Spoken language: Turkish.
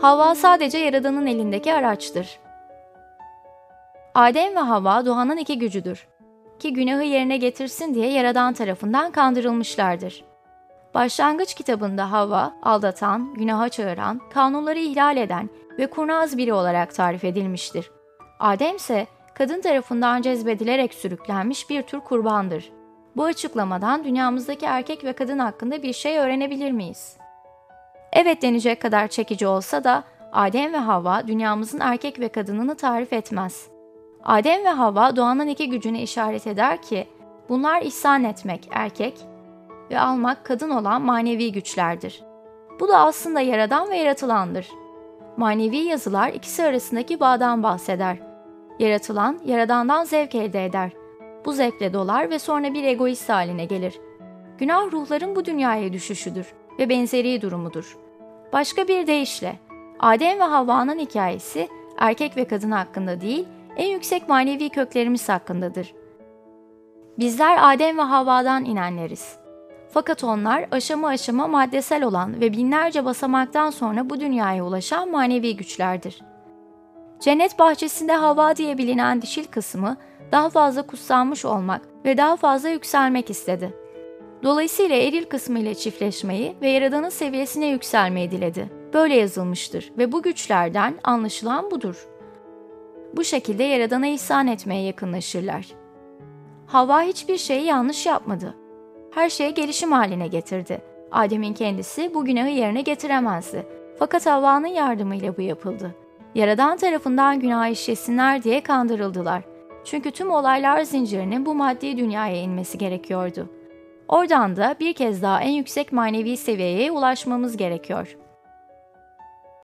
Havva sadece Yaradan'ın elindeki araçtır. Adem ve Havva doğanın iki gücüdür. Ki günahı yerine getirsin diye Yaradan tarafından kandırılmışlardır. Başlangıç kitabında Havva, aldatan, günaha çağıran, kanunları ihlal eden ve kurnaz biri olarak tarif edilmiştir. Adem ise kadın tarafından cezbedilerek sürüklenmiş bir tür kurbandır. Bu açıklamadan dünyamızdaki erkek ve kadın hakkında bir şey öğrenebilir miyiz? Evet denecek kadar çekici olsa da Adem ve Havva dünyamızın erkek ve kadınını tarif etmez. Adem ve Havva doğanın iki gücüne işaret eder ki bunlar ihsan etmek erkek ve almak kadın olan manevi güçlerdir. Bu da aslında yaradan ve yaratılandır. Manevi yazılar ikisi arasındaki bağdan bahseder. Yaratılan, yaradandan zevk elde eder. Bu zevkle dolar ve sonra bir egoist haline gelir. Günah ruhların bu dünyaya düşüşüdür ve benzeri durumudur. Başka bir deyişle, Adem ve Havva'nın hikayesi erkek ve kadın hakkında değil, en yüksek manevi köklerimiz hakkındadır. Bizler Adem ve Havva'dan inenleriz. Fakat onlar aşama aşama maddesel olan ve binlerce basamaktan sonra bu dünyaya ulaşan manevi güçlerdir. Cennet bahçesinde hava diye bilinen dişil kısmı daha fazla kutsanmış olmak ve daha fazla yükselmek istedi. Dolayısıyla eril kısmı ile çiftleşmeyi ve Yaradan'ın seviyesine yükselmeyi diledi. Böyle yazılmıştır ve bu güçlerden anlaşılan budur. Bu şekilde Yaradan'a ihsan etmeye yakınlaşırlar. Hava hiçbir şeyi yanlış yapmadı. Her şeye gelişim haline getirdi. Adem'in kendisi bu günahı yerine getiremezdi. Fakat Havva'nın yardımıyla bu yapıldı. Yaradan tarafından günah işlesinler diye kandırıldılar. Çünkü tüm olaylar zincirinin bu maddi dünyaya inmesi gerekiyordu. Oradan da bir kez daha en yüksek manevi seviyeye ulaşmamız gerekiyor.''